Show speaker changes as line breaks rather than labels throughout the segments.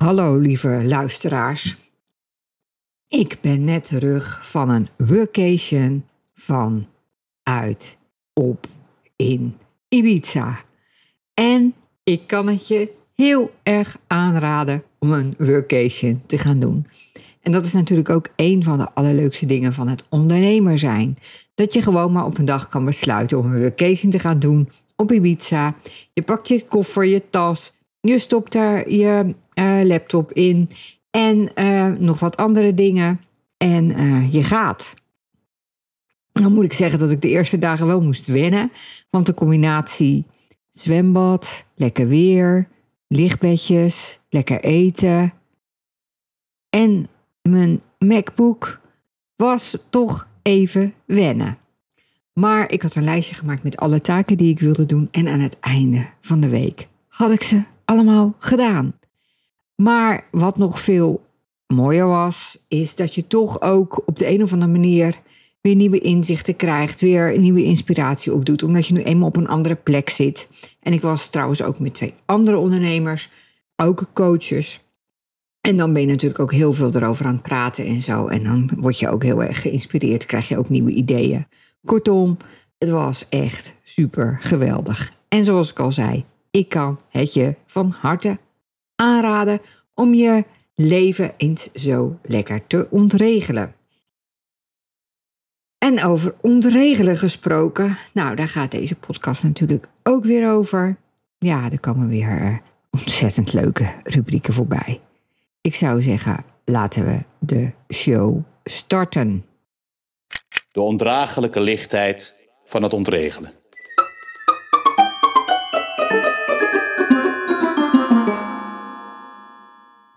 Hallo lieve luisteraars. Ik ben net terug van een vacation van uit op in Ibiza. En ik kan het je heel erg aanraden om een vacation te gaan doen. En dat is natuurlijk ook een van de allerleukste dingen van het ondernemer zijn. Dat je gewoon maar op een dag kan besluiten om een vacation te gaan doen op Ibiza. Je pakt je koffer, je tas, je stopt daar je uh, laptop in en uh, nog wat andere dingen. En uh, je gaat. Dan moet ik zeggen dat ik de eerste dagen wel moest wennen. Want de combinatie zwembad, lekker weer, lichtbedjes, lekker eten. En mijn MacBook was toch even wennen. Maar ik had een lijstje gemaakt met alle taken die ik wilde doen. En aan het einde van de week had ik ze allemaal gedaan. Maar wat nog veel mooier was, is dat je toch ook op de een of andere manier weer nieuwe inzichten krijgt, weer nieuwe inspiratie opdoet, omdat je nu eenmaal op een andere plek zit. En ik was trouwens ook met twee andere ondernemers, ook coaches. En dan ben je natuurlijk ook heel veel erover aan het praten en zo. En dan word je ook heel erg geïnspireerd, krijg je ook nieuwe ideeën. Kortom, het was echt super geweldig. En zoals ik al zei, ik kan het je van harte aanraden om je leven eens zo lekker te ontregelen. En over ontregelen gesproken, nou daar gaat deze podcast natuurlijk ook weer over. Ja, er komen weer uh, ontzettend leuke rubrieken voorbij. Ik zou zeggen, laten we de show starten.
De ondraaglijke lichtheid van het ontregelen.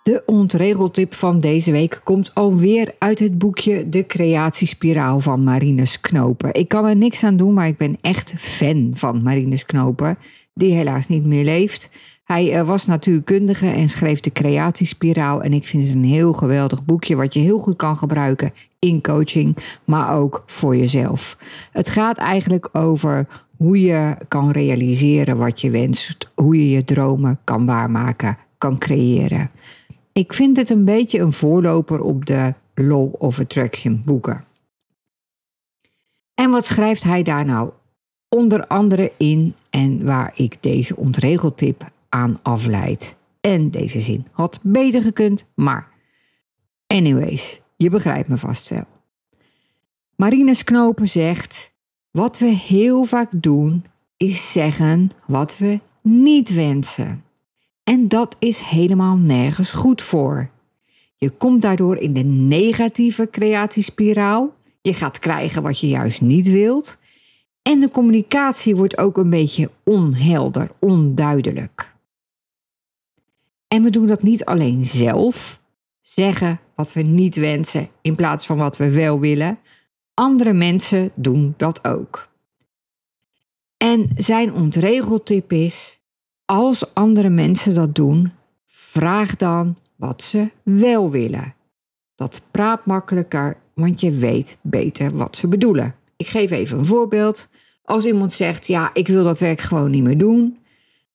De ontregeltip van deze week komt alweer uit het boekje De Creatiespiraal van Marinus Knopen. Ik kan er niks aan doen, maar ik ben echt fan van Marinus Knopen, die helaas niet meer leeft. Hij uh, was natuurkundige en schreef De Creatiespiraal. En ik vind het een heel geweldig boekje wat je heel goed kan gebruiken in coaching, maar ook voor jezelf. Het gaat eigenlijk over hoe je kan realiseren wat je wenst, hoe je je dromen kan waarmaken, kan creëren. Ik vind het een beetje een voorloper op de Law of Attraction boeken. En wat schrijft hij daar nou onder andere in en waar ik deze ontregeltip aan afleid? En deze zin had beter gekund, maar anyways, je begrijpt me vast wel. Marinus Knopen zegt: Wat we heel vaak doen, is zeggen wat we niet wensen. En dat is helemaal nergens goed voor. Je komt daardoor in de negatieve creatiespiraal. Je gaat krijgen wat je juist niet wilt. En de communicatie wordt ook een beetje onhelder, onduidelijk. En we doen dat niet alleen zelf, zeggen wat we niet wensen in plaats van wat we wel willen. Andere mensen doen dat ook. En zijn ontregeltip is: als andere mensen dat doen, vraag dan wat ze wel willen. Dat praat makkelijker, want je weet beter wat ze bedoelen. Ik geef even een voorbeeld. Als iemand zegt: Ja, ik wil dat werk gewoon niet meer doen.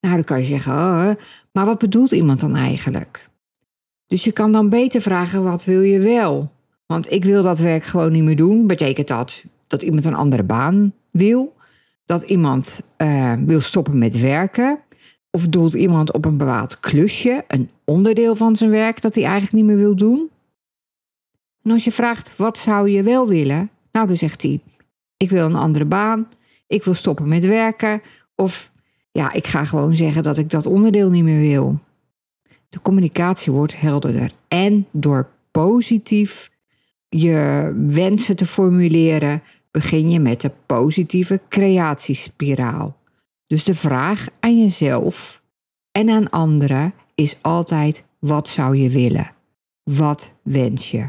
Nou, dan kan je zeggen: oh, Maar wat bedoelt iemand dan eigenlijk? Dus je kan dan beter vragen: Wat wil je wel? Want ik wil dat werk gewoon niet meer doen. Betekent dat dat iemand een andere baan wil? Dat iemand uh, wil stoppen met werken? Of doelt iemand op een bepaald klusje, een onderdeel van zijn werk dat hij eigenlijk niet meer wil doen? En als je vraagt wat zou je wel willen, nou dan zegt hij: ik wil een andere baan, ik wil stoppen met werken of ja, ik ga gewoon zeggen dat ik dat onderdeel niet meer wil. De communicatie wordt helderder en door positief je wensen te formuleren, begin je met de positieve creatiespiraal. Dus de vraag aan jezelf en aan anderen is altijd: wat zou je willen? Wat wens je?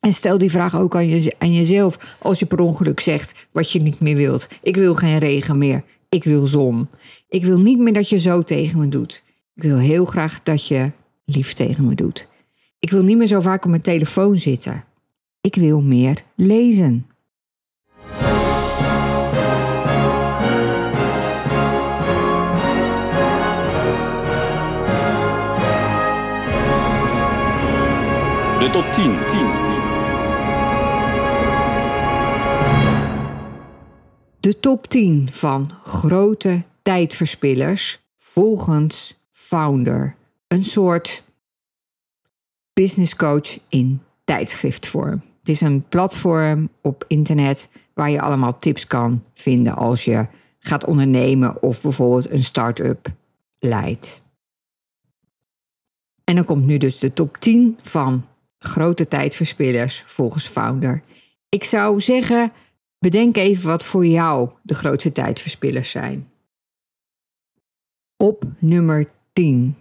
En stel die vraag ook aan, je, aan jezelf als je per ongeluk zegt wat je niet meer wilt. Ik wil geen regen meer. Ik wil zon. Ik wil niet meer dat je zo tegen me doet. Ik wil heel graag dat je lief tegen me doet. Ik wil niet meer zo vaak op mijn telefoon zitten. Ik wil meer lezen.
De top 10.
De top 10 van grote tijdverspillers volgens Founder. Een soort business coach in tijdschriftvorm. Het is een platform op internet waar je allemaal tips kan vinden als je gaat ondernemen of bijvoorbeeld een start-up leidt. En dan komt nu dus de top 10 van grote tijdverspillers volgens Founder. Ik zou zeggen, bedenk even wat voor jou de grootste tijdverspillers zijn. Op nummer 10.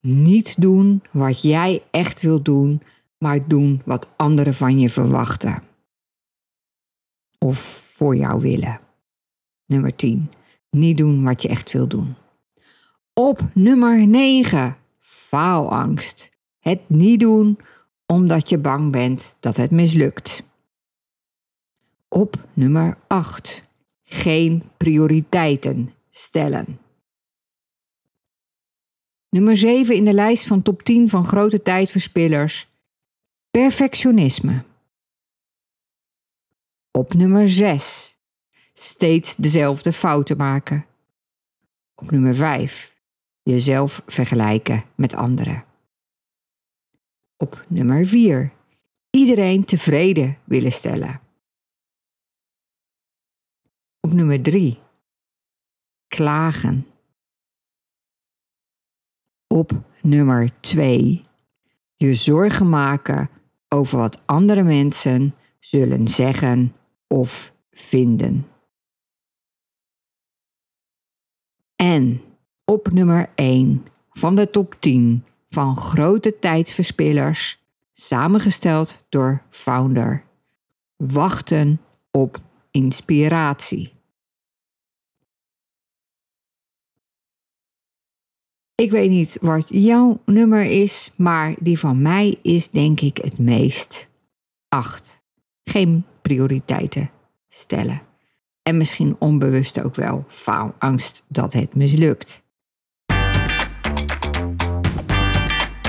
Niet doen wat jij echt wil doen, maar doen wat anderen van je verwachten. Of voor jou willen. Nummer 10. Niet doen wat je echt wil doen. Op nummer 9. Faalangst. Het niet doen omdat je bang bent dat het mislukt. Op nummer 8. Geen prioriteiten stellen. Nummer 7 in de lijst van top 10 van grote tijdverspillers. Perfectionisme. Op nummer 6. Steeds dezelfde fouten maken. Op nummer 5. Jezelf vergelijken met anderen. Op nummer 4. Iedereen tevreden willen stellen. Op nummer 3. Klagen. Op nummer 2. Je zorgen maken over wat andere mensen zullen zeggen of vinden. En op nummer 1 van de top 10 van grote tijdverspillers, samengesteld door Founder. Wachten op inspiratie. Ik weet niet wat jouw nummer is, maar die van mij is denk ik het meest 8. Geen prioriteiten stellen. En misschien onbewust ook wel faalangst dat het mislukt.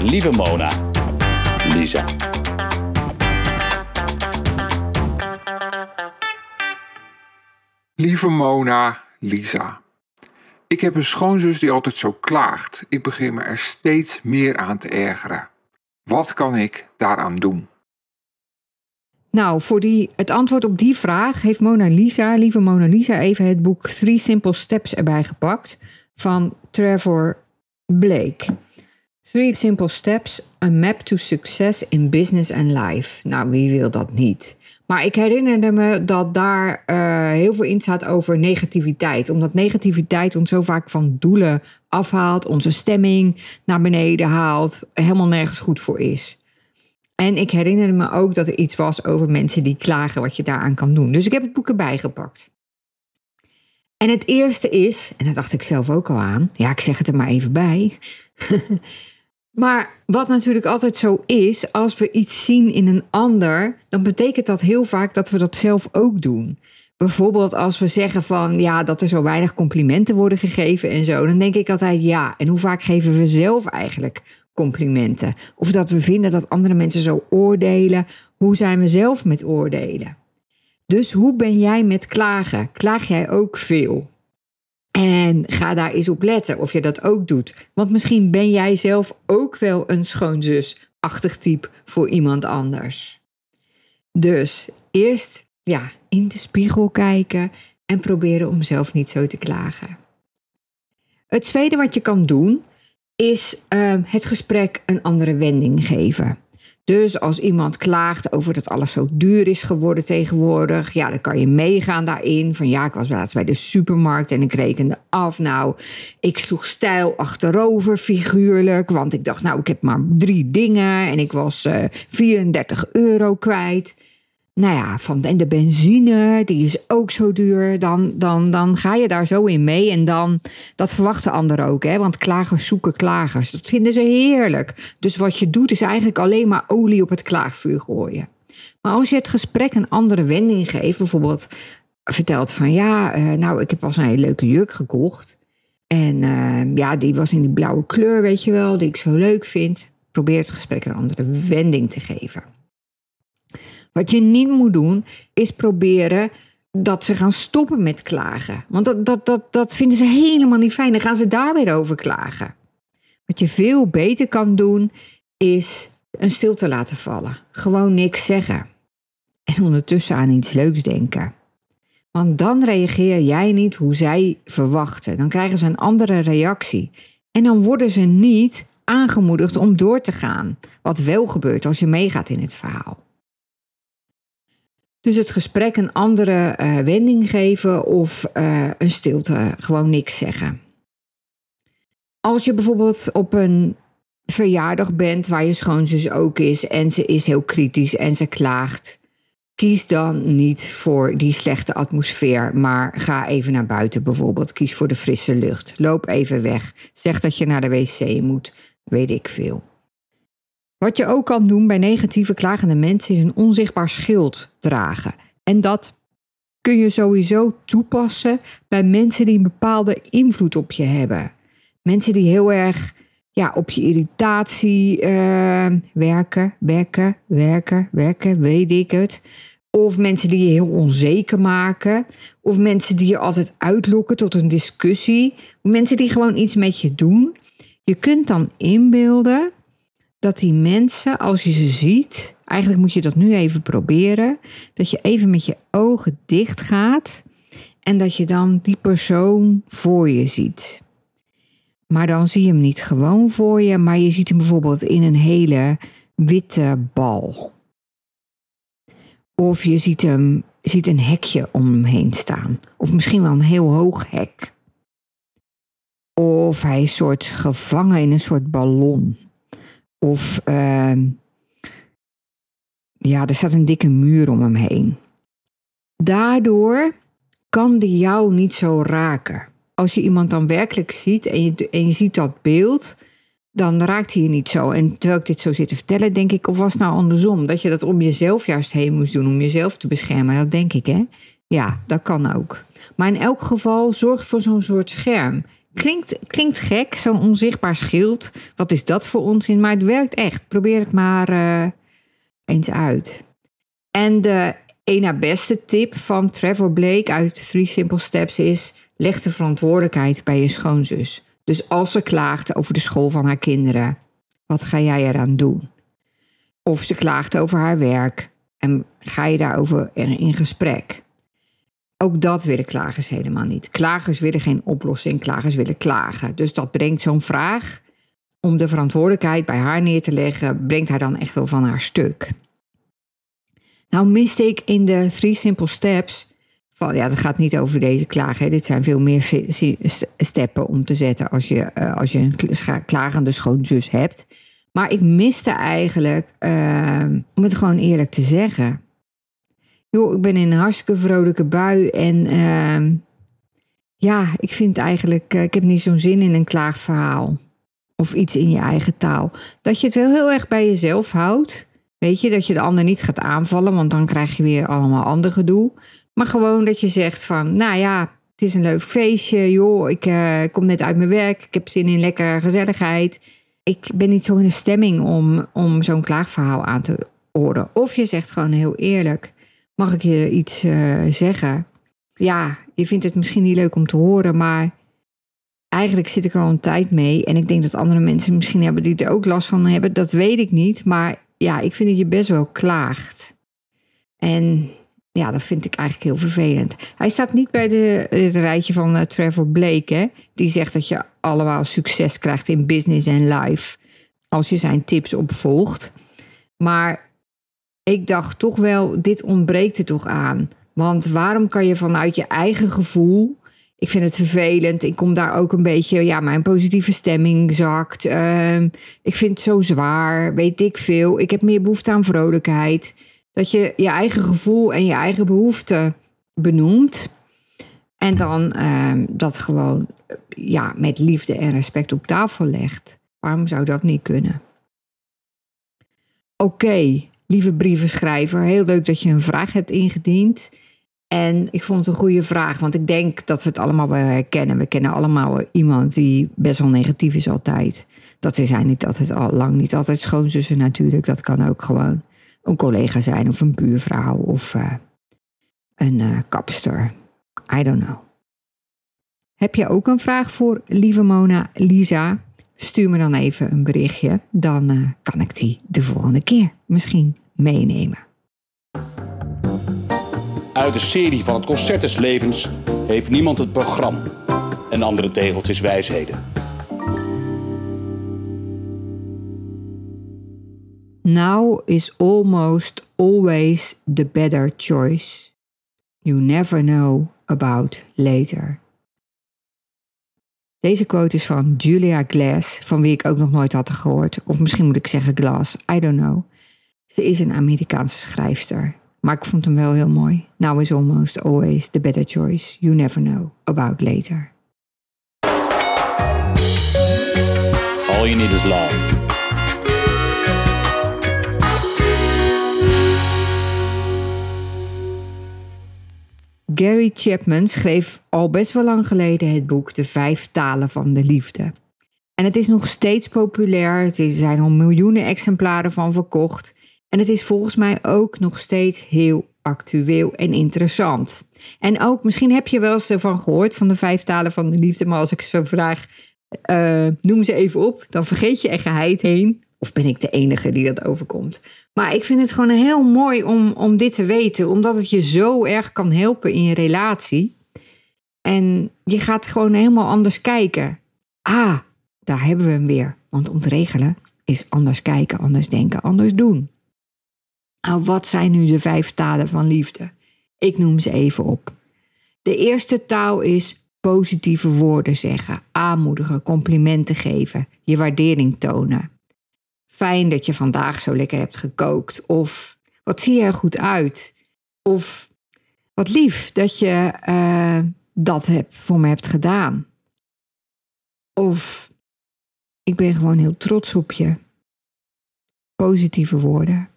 Lieve Mona. Lisa.
Lieve Mona, Lisa. Ik heb een schoonzus die altijd zo klaagt. Ik begin me er steeds meer aan te ergeren. Wat kan ik daaraan doen?
Nou, voor die, het antwoord op die vraag heeft Mona Lisa, lieve Mona Lisa, even het boek Three Simple Steps erbij gepakt van Trevor Blake. Three Simple Steps, A Map to Success in Business and Life. Nou, wie wil dat niet? Maar ik herinnerde me dat daar uh, heel veel in staat over negativiteit. Omdat negativiteit ons zo vaak van doelen afhaalt, onze stemming naar beneden haalt, helemaal nergens goed voor is. En ik herinnerde me ook dat er iets was over mensen die klagen wat je daaraan kan doen. Dus ik heb het boek erbij gepakt. En het eerste is, en dat dacht ik zelf ook al aan, ja, ik zeg het er maar even bij. Maar wat natuurlijk altijd zo is, als we iets zien in een ander, dan betekent dat heel vaak dat we dat zelf ook doen. Bijvoorbeeld als we zeggen van ja, dat er zo weinig complimenten worden gegeven en zo, dan denk ik altijd ja. En hoe vaak geven we zelf eigenlijk complimenten? Of dat we vinden dat andere mensen zo oordelen. Hoe zijn we zelf met oordelen? Dus hoe ben jij met klagen? Klaag jij ook veel? En ga daar eens op letten of je dat ook doet. Want misschien ben jij zelf ook wel een schoonzus-achtig type voor iemand anders. Dus eerst ja, in de spiegel kijken en proberen om zelf niet zo te klagen. Het tweede wat je kan doen is uh, het gesprek een andere wending geven. Dus als iemand klaagt over dat alles zo duur is geworden tegenwoordig, ja, dan kan je meegaan daarin. Van ja, ik was laatst bij de supermarkt en ik rekende af. Nou, ik sloeg stijl achterover, figuurlijk. Want ik dacht, nou, ik heb maar drie dingen en ik was uh, 34 euro kwijt nou ja, van, en de benzine, die is ook zo duur. Dan, dan, dan ga je daar zo in mee. En dan, dat verwachten anderen ook, hè? want klagers zoeken klagers. Dat vinden ze heerlijk. Dus wat je doet, is eigenlijk alleen maar olie op het klaagvuur gooien. Maar als je het gesprek een andere wending geeft, bijvoorbeeld vertelt van ja, uh, nou, ik heb pas een hele leuke jurk gekocht. En uh, ja, die was in die blauwe kleur, weet je wel, die ik zo leuk vind. Probeer het gesprek een andere wending te geven. Wat je niet moet doen, is proberen dat ze gaan stoppen met klagen. Want dat, dat, dat, dat vinden ze helemaal niet fijn. Dan gaan ze daar weer over klagen. Wat je veel beter kan doen, is een stilte laten vallen. Gewoon niks zeggen. En ondertussen aan iets leuks denken. Want dan reageer jij niet hoe zij verwachten. Dan krijgen ze een andere reactie. En dan worden ze niet aangemoedigd om door te gaan. Wat wel gebeurt als je meegaat in het verhaal. Dus het gesprek een andere uh, wending geven of uh, een stilte, gewoon niks zeggen. Als je bijvoorbeeld op een verjaardag bent waar je schoonzus ook is en ze is heel kritisch en ze klaagt, kies dan niet voor die slechte atmosfeer, maar ga even naar buiten bijvoorbeeld. Kies voor de frisse lucht. Loop even weg. Zeg dat je naar de wc moet. Weet ik veel. Wat je ook kan doen bij negatieve klagende mensen is een onzichtbaar schild dragen. En dat kun je sowieso toepassen bij mensen die een bepaalde invloed op je hebben. Mensen die heel erg ja, op je irritatie uh, werken, werken, werken, werken, weet ik het. Of mensen die je heel onzeker maken. Of mensen die je altijd uitlokken tot een discussie. Mensen die gewoon iets met je doen. Je kunt dan inbeelden dat die mensen, als je ze ziet, eigenlijk moet je dat nu even proberen, dat je even met je ogen dicht gaat en dat je dan die persoon voor je ziet. Maar dan zie je hem niet gewoon voor je, maar je ziet hem bijvoorbeeld in een hele witte bal. Of je ziet, hem, ziet een hekje om hem heen staan. Of misschien wel een heel hoog hek. Of hij is soort gevangen in een soort ballon. Of uh, ja, er staat een dikke muur om hem heen. Daardoor kan die jou niet zo raken. Als je iemand dan werkelijk ziet en je, en je ziet dat beeld, dan raakt hij je niet zo. En terwijl ik dit zo zit te vertellen, denk ik, of was het nou andersom? Dat je dat om jezelf juist heen moest doen, om jezelf te beschermen. Dat denk ik, hè? Ja, dat kan ook. Maar in elk geval, zorg voor zo'n soort scherm. Klinkt, klinkt gek, zo'n onzichtbaar schild. Wat is dat voor onzin? Maar het werkt echt. Probeer het maar uh, eens uit. En de ene beste tip van Trevor Blake uit Three Simple Steps is: leg de verantwoordelijkheid bij je schoonzus. Dus als ze klaagt over de school van haar kinderen, wat ga jij eraan doen? Of ze klaagt over haar werk en ga je daarover in gesprek? Ook dat willen klagers helemaal niet. Klagers willen geen oplossing, klagers willen klagen. Dus dat brengt zo'n vraag om de verantwoordelijkheid bij haar neer te leggen, brengt haar dan echt wel van haar stuk. Nou miste ik in de Three Simple Steps, van, ja, dat gaat niet over deze klagen. Dit zijn veel meer stappen om te zetten als je, uh, als je een klagende schoonzus hebt. Maar ik miste eigenlijk, uh, om het gewoon eerlijk te zeggen, joh, ik ben in een hartstikke vrolijke bui en uh, ja, ik vind eigenlijk, uh, ik heb niet zo'n zin in een klaagverhaal of iets in je eigen taal. Dat je het wel heel erg bij jezelf houdt. Weet je, dat je de ander niet gaat aanvallen, want dan krijg je weer allemaal ander gedoe. Maar gewoon dat je zegt van, nou ja, het is een leuk feestje, joh, ik uh, kom net uit mijn werk, ik heb zin in lekkere gezelligheid. Ik ben niet zo in de stemming om, om zo'n klaagverhaal aan te horen. Of je zegt gewoon heel eerlijk, Mag ik je iets uh, zeggen? Ja, je vindt het misschien niet leuk om te horen, maar eigenlijk zit ik er al een tijd mee. En ik denk dat andere mensen misschien hebben die er ook last van hebben. Dat weet ik niet. Maar ja, ik vind dat je best wel klaagt. En ja, dat vind ik eigenlijk heel vervelend. Hij staat niet bij de, het rijtje van uh, Trevor Blake, hè? die zegt dat je allemaal succes krijgt in business en life als je zijn tips opvolgt. Maar ik dacht toch wel, dit ontbreekt er toch aan. Want waarom kan je vanuit je eigen gevoel. Ik vind het vervelend. Ik kom daar ook een beetje. Ja, mijn positieve stemming zakt. Ehm, ik vind het zo zwaar. Weet ik veel. Ik heb meer behoefte aan vrolijkheid. Dat je je eigen gevoel en je eigen behoeften benoemt. En dan ehm, dat gewoon ja, met liefde en respect op tafel legt. Waarom zou dat niet kunnen? Oké, lieve brievenschrijver, heel leuk dat je een vraag hebt ingediend. En ik vond het een goede vraag, want ik denk dat we het allemaal wel herkennen. We kennen allemaal iemand die best wel negatief is altijd. Dat zijn niet altijd al lang niet altijd schoonzussen natuurlijk. Dat kan ook gewoon een collega zijn of een buurvrouw of uh, een uh, kapster. I don't know. Heb je ook een vraag voor lieve Mona Lisa? Stuur me dan even een berichtje. Dan uh, kan ik die de volgende keer misschien meenemen.
Uit de serie van het Concert des Levens heeft niemand het programma en andere tegeltjes wijsheden.
Now is almost always the better choice. You never know about later. Deze quote is van Julia Glass, van wie ik ook nog nooit had gehoord. Of misschien moet ik zeggen Glass, I don't know. Ze is een Amerikaanse schrijfster. Maar ik vond hem wel heel mooi. Now is almost always the better choice. You never know about later.
All you need is love.
Gary Chapman schreef al best wel lang geleden het boek De Vijf Talen van de Liefde. En het is nog steeds populair. Er zijn al miljoenen exemplaren van verkocht. En het is volgens mij ook nog steeds heel actueel en interessant. En ook, misschien heb je wel eens ervan gehoord, van de vijf talen van de liefde. Maar als ik zo vraag, uh, noem ze even op, dan vergeet je er geheid heen. Of ben ik de enige die dat overkomt? Maar ik vind het gewoon heel mooi om, om dit te weten, omdat het je zo erg kan helpen in je relatie. En je gaat gewoon helemaal anders kijken. Ah, daar hebben we hem weer. Want ontregelen is anders kijken, anders denken, anders doen. Nou, wat zijn nu de vijf talen van liefde? Ik noem ze even op. De eerste taal is positieve woorden zeggen, aanmoedigen, complimenten geven, je waardering tonen. Fijn dat je vandaag zo lekker hebt gekookt. Of wat zie je er goed uit. Of wat lief dat je uh, dat voor me hebt gedaan. Of ik ben gewoon heel trots op je. Positieve woorden.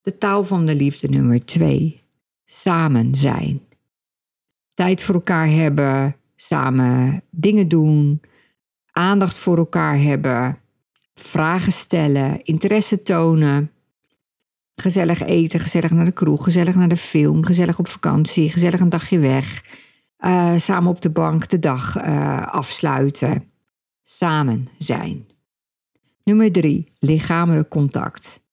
De taal van de liefde nummer twee. Samen zijn. Tijd voor elkaar hebben. Samen dingen doen. Aandacht voor elkaar hebben vragen stellen, interesse tonen. Gezellig eten, gezellig naar de kroeg, gezellig naar de film, gezellig op vakantie, gezellig een dagje weg. Uh, samen op de bank de dag uh, afsluiten. Samen zijn. Nummer drie, lichamelijk contact.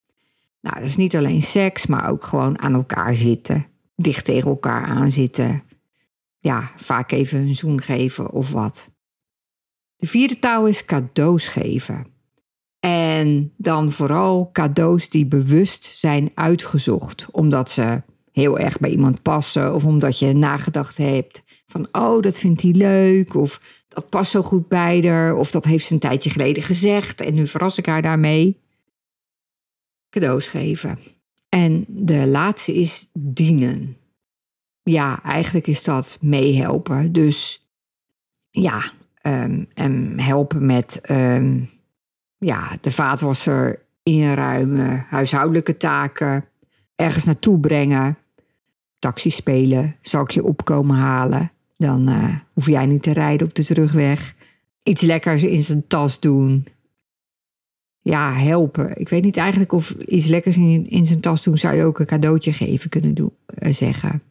Nou, dat is niet alleen seks, maar ook gewoon aan elkaar zitten. Dicht tegen elkaar aanzitten. Ja, vaak even een zoen geven of wat. De vierde taal is cadeaus geven. En dan vooral cadeaus die bewust zijn uitgezocht, omdat ze heel erg bij iemand passen of omdat je nagedacht hebt van oh, dat vindt hij leuk of dat past zo goed bij haar of dat heeft ze een tijdje geleden gezegd en nu verras ik haar daarmee. Cadeaus geven. En de laatste is dienen. Ja, eigenlijk is dat meehelpen. Dus ja, um, en helpen met um, ja, de vaatwasser inruimen, huishoudelijke taken, ergens naartoe brengen, taxi spelen, zal ik je opkomen halen. Dan uh, hoef jij niet te rijden op de terugweg. Iets lekkers in zijn tas doen. Ja, helpen. Ik weet niet eigenlijk of iets lekkers in, in zijn tas doen zou je ook een cadeautje geven kunnen doen, uh, zeggen.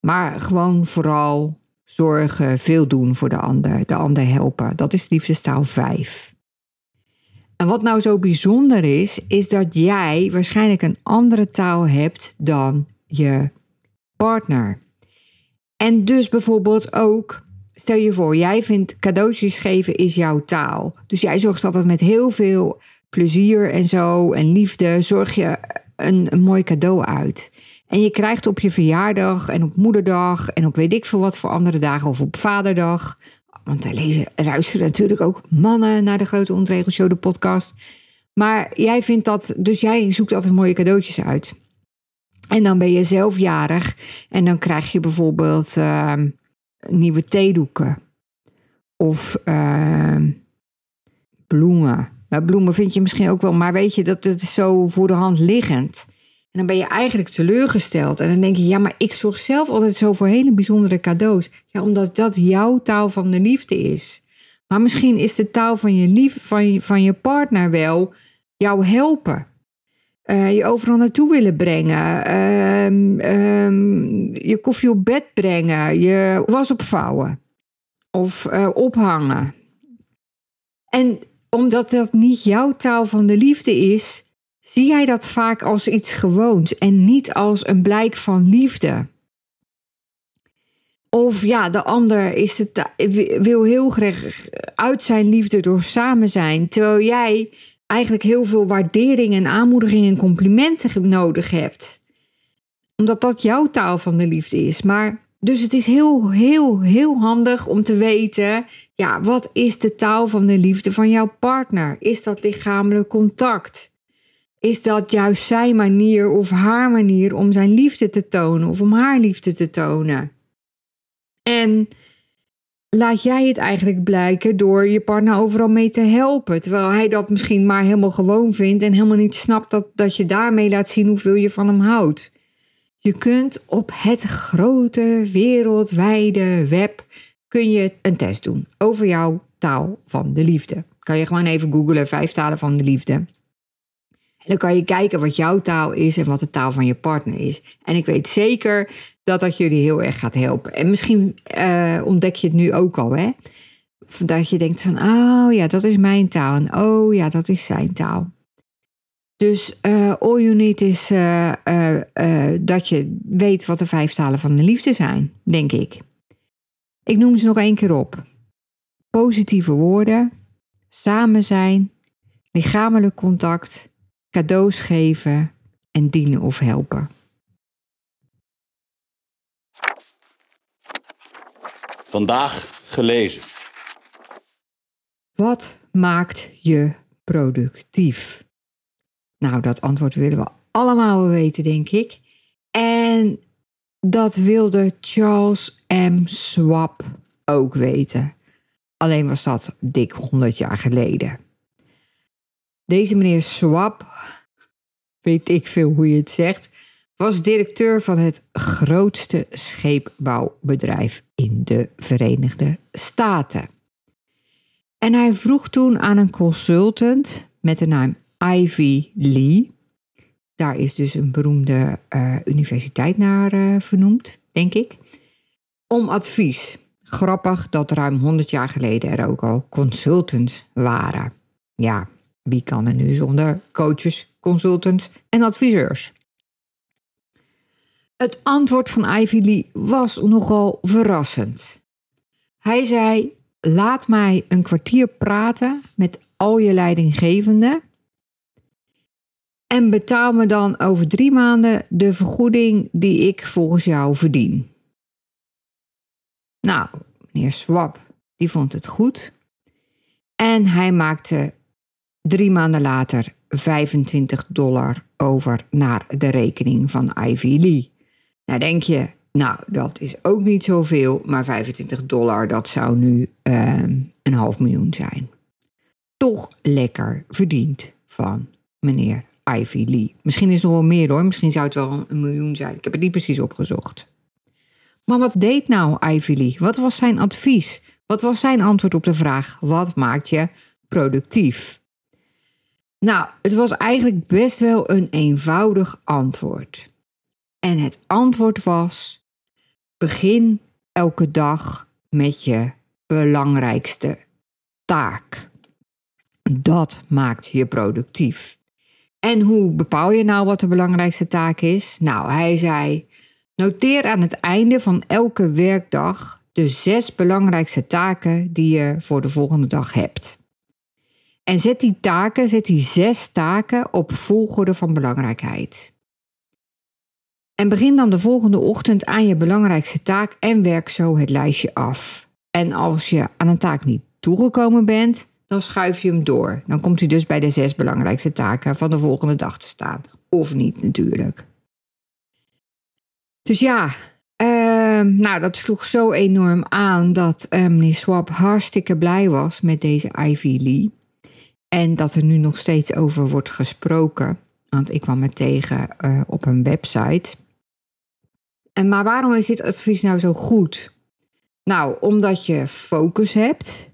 Maar gewoon vooral zorgen, veel doen voor de ander, de ander helpen. Dat is liefdestaal 5. En wat nou zo bijzonder is, is dat jij waarschijnlijk een andere taal hebt dan je partner. En dus bijvoorbeeld ook, stel je voor, jij vindt cadeautjes geven is jouw taal. Dus jij zorgt altijd met heel veel plezier en zo en liefde zorg je een, een mooi cadeau uit. En je krijgt op je verjaardag en op moederdag en op weet ik veel wat voor andere dagen of op vaderdag. Want er lezen, luisteren natuurlijk ook mannen naar de Grote Ontregelshow, de podcast. Maar jij vindt dat, dus jij zoekt altijd mooie cadeautjes uit. En dan ben je zelf jarig en dan krijg je bijvoorbeeld uh, nieuwe theedoeken. Of uh, bloemen. Maar bloemen vind je misschien ook wel, maar weet je, dat het is zo voor de hand liggend. En dan ben je eigenlijk teleurgesteld. En dan denk je, ja, maar ik zorg zelf altijd zo voor hele bijzondere cadeaus. Ja, omdat dat jouw taal van de liefde is. Maar misschien is de taal van je, lief, van je, van je partner wel jou helpen. Uh, je overal naartoe willen brengen. Uh, um, je koffie op bed brengen. Je was opvouwen. Of uh, ophangen. En omdat dat niet jouw taal van de liefde is, zie jij dat vaak als iets gewoons en niet als een blijk van liefde. Of ja, de ander is het, wil heel graag uit zijn liefde door samen zijn, terwijl jij eigenlijk heel veel waardering en aanmoediging en complimenten nodig hebt. Omdat dat jouw taal van de liefde is. Maar dus het is heel, heel, heel handig om te weten, ja, wat is de taal van de liefde van jouw partner? Is dat lichamelijk contact? Is dat juist zijn manier of haar manier om zijn liefde te tonen of om haar liefde te tonen? En laat jij het eigenlijk blijken door je partner overal mee te helpen. Terwijl hij dat misschien maar helemaal gewoon vindt en helemaal niet snapt dat, dat je daarmee laat zien hoeveel je van hem houdt. Je kunt op het grote wereldwijde web kun je een test doen over jouw taal van de liefde. Kan je gewoon even googlen vijf talen van de liefde. En dan kan je kijken wat jouw taal is en wat de taal van je partner is. En ik weet zeker dat dat jullie heel erg gaat helpen. En misschien uh, ontdek je het nu ook al, hè? Dat je denkt van, oh ja, dat is mijn taal. En oh ja, dat is zijn taal. Dus uh, all you need is uh, dat je weet wat de vijf talen van de liefde zijn, denk ik. Ik noem ze nog één keer op. Positieve woorden, samen zijn, lichamelijk contact, cadeaus geven en dienen of helpen.
Vandaag gelezen.
Wat maakt je productief? Nou, dat antwoord willen we allemaal weten, denk ik. En dat wilde Charles M. Schwab ook weten. Alleen was dat dik 100 jaar geleden. Deze meneer Schwab, weet ik veel hoe je het zegt, was directeur van het grootste scheepbouwbedrijf in de Verenigde Staten. En hij vroeg toen aan een consultant met de naam Ivy Lee. Daar is dus een beroemde uh, universiteit naar uh, vernoemd, denk ik. Om advies. Grappig dat ruim 100 jaar geleden er ook al consultants waren. Ja, wie kan er nu zonder coaches, consultants en adviseurs? Het antwoord van Ivy Lee was nogal verrassend. Hij zei: Laat mij een kwartier praten met al je leidinggevenden. En betaal me dan over drie maanden de vergoeding die ik volgens jou verdien. Nou, meneer Swab, die vond het goed. En hij maakte drie maanden later 25 dollar over naar de rekening van Ivy Lee. Nou denk je, nou dat is ook niet zoveel, maar 25 dollar dat zou nu ehm, een half miljoen zijn. Toch lekker verdiend van meneer Ivy Lee. Misschien is het nog wel meer hoor, misschien zou het wel een miljoen zijn. Ik heb het niet precies opgezocht. Maar wat deed nou Ivy Lee? Wat was zijn advies? Wat was zijn antwoord op de vraag: wat maakt je productief? Nou, het was eigenlijk best wel een eenvoudig antwoord. En het antwoord was: begin elke dag met je belangrijkste taak. Dat maakt je productief. En hoe bepaal je nou wat de belangrijkste taak is? Nou, hij zei: noteer aan het einde van elke werkdag de zes belangrijkste taken die je voor de volgende dag hebt. En zet die taken, zet die zes taken op volgorde van belangrijkheid. En begin dan de volgende ochtend aan je belangrijkste taak en werk zo het lijstje af. En als je aan een taak niet toegekomen bent, dan schuif je hem door. Dan komt hij dus bij de zes belangrijkste taken van de volgende dag te staan. Of niet natuurlijk. Dus ja, uh, nou dat sloeg zo enorm aan dat uh, meneer Swap hartstikke blij was met deze Ivy Lee. En dat er nu nog steeds over wordt gesproken. Want ik kwam het tegen uh, op een website. En maar waarom is dit advies nou zo goed? Nou, omdat je focus hebt.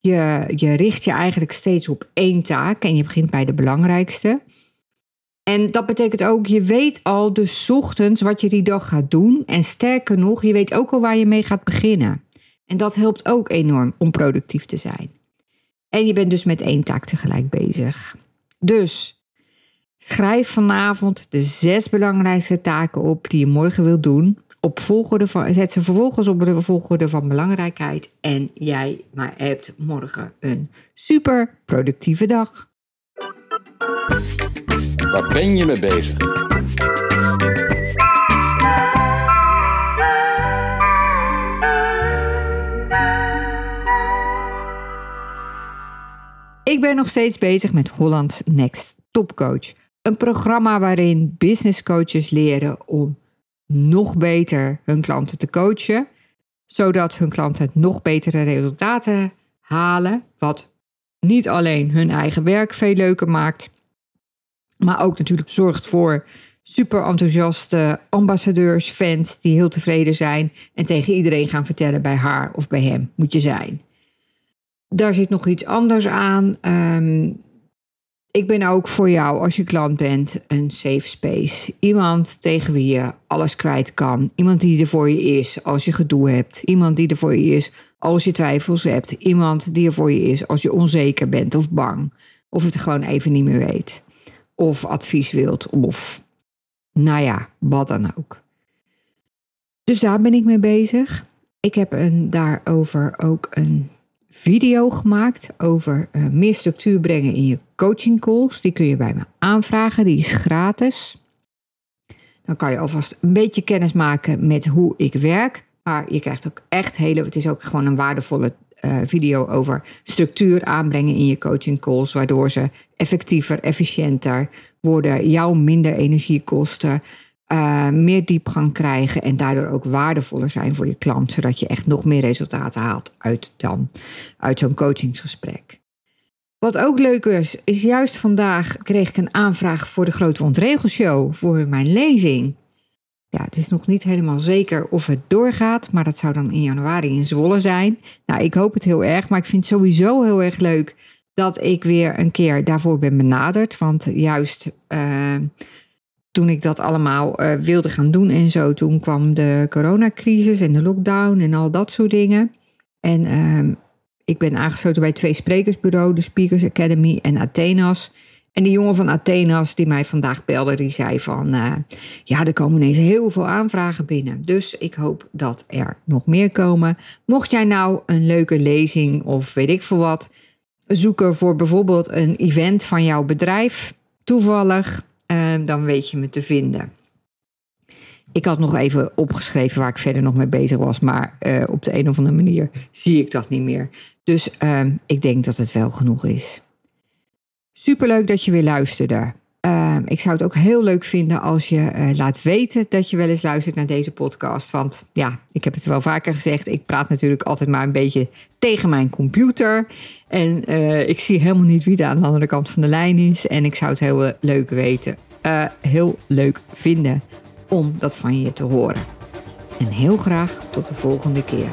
Je, je richt je eigenlijk steeds op één taak en je begint bij de belangrijkste. En dat betekent ook, je weet al dus ochtends wat je die dag gaat doen. En sterker nog, je weet ook al waar je mee gaat beginnen. En dat helpt ook enorm om productief te zijn. En je bent dus met één taak tegelijk bezig. Dus schrijf vanavond de zes belangrijkste taken op die je morgen wilt doen. Van, zet ze vervolgens op de volgorde van belangrijkheid. En jij maar hebt morgen een super productieve dag.
Waar ben je mee bezig?
Ik ben nog steeds bezig met Holland's Next Topcoach. Een programma waarin business coaches leren om nog beter hun klanten te coachen, zodat hun klanten nog betere resultaten halen, wat niet alleen hun eigen werk veel leuker maakt, maar ook natuurlijk zorgt voor super enthousiaste ambassadeurs, fans die heel tevreden zijn en tegen iedereen gaan vertellen bij haar of bij hem moet je zijn. Daar zit nog iets anders aan. Um, ik ben ook voor jou, als je klant bent, een safe space. Iemand tegen wie je alles kwijt kan. Iemand die er voor je is als je gedoe hebt. Iemand die er voor je is als je twijfels hebt. Iemand die er voor je is als je onzeker bent of bang. Of het gewoon even niet meer weet. Of advies wilt. Of nou ja, wat dan ook. Dus daar ben ik mee bezig. Ik heb een, daarover ook een video gemaakt over uh, meer structuur brengen in je coaching calls. Die kun je bij me aanvragen, die is gratis. Dan kan je alvast een beetje kennis maken met hoe ik werk. Maar je krijgt ook echt hele, het is ook gewoon een waardevolle uh, video over structuur aanbrengen in je coaching calls, waardoor ze effectiever, efficiënter worden, jou minder energie kosten uh, meer diepgang krijgen en daardoor ook waardevoller zijn voor je klant, zodat je echt nog meer resultaten haalt uit, dan, uit zo'n coachingsgesprek. Wat ook leuk is, is juist vandaag kreeg ik een aanvraag voor de Grote Ontregelshow voor mijn lezing. Ja, het is nog niet helemaal zeker of het doorgaat, maar dat zou dan in januari in Zwolle zijn. Nou, ik hoop het heel erg, maar ik vind het sowieso heel erg leuk dat ik weer een keer daarvoor ben benaderd. Want juist uh, toen ik dat allemaal uh, wilde gaan doen en zo, toen kwam de coronacrisis en de lockdown en al dat soort dingen. En uh, ik ben aangesloten bij twee sprekersbureaus, de Speakers Academy en Athenas. En die jongen van Athenas die mij vandaag belde, die zei van... Uh, ja, er komen ineens heel veel aanvragen binnen. Dus ik hoop dat er nog meer komen. Mocht jij nou een leuke lezing of weet ik veel wat... zoeken voor bijvoorbeeld een event van jouw bedrijf... toevallig dan weet je me te vinden. Ik had nog even opgeschreven waar ik verder nog mee bezig was, maar uh, op de een of andere manier zie ik dat niet meer. Dus uh, ik denk dat het wel genoeg is. Superleuk dat je weer luisterde. Uh, ik zou het ook heel leuk vinden als je uh, laat weten dat je wel eens luistert naar deze podcast. Want ja, ik heb het wel vaker gezegd. Ik praat natuurlijk altijd maar een beetje tegen mijn computer. En uh, ik zie helemaal niet wie er aan de andere kant van de lijn is. En ik zou het heel leuk weten. Heel leuk vinden om dat van je te horen. En heel graag tot de volgende keer.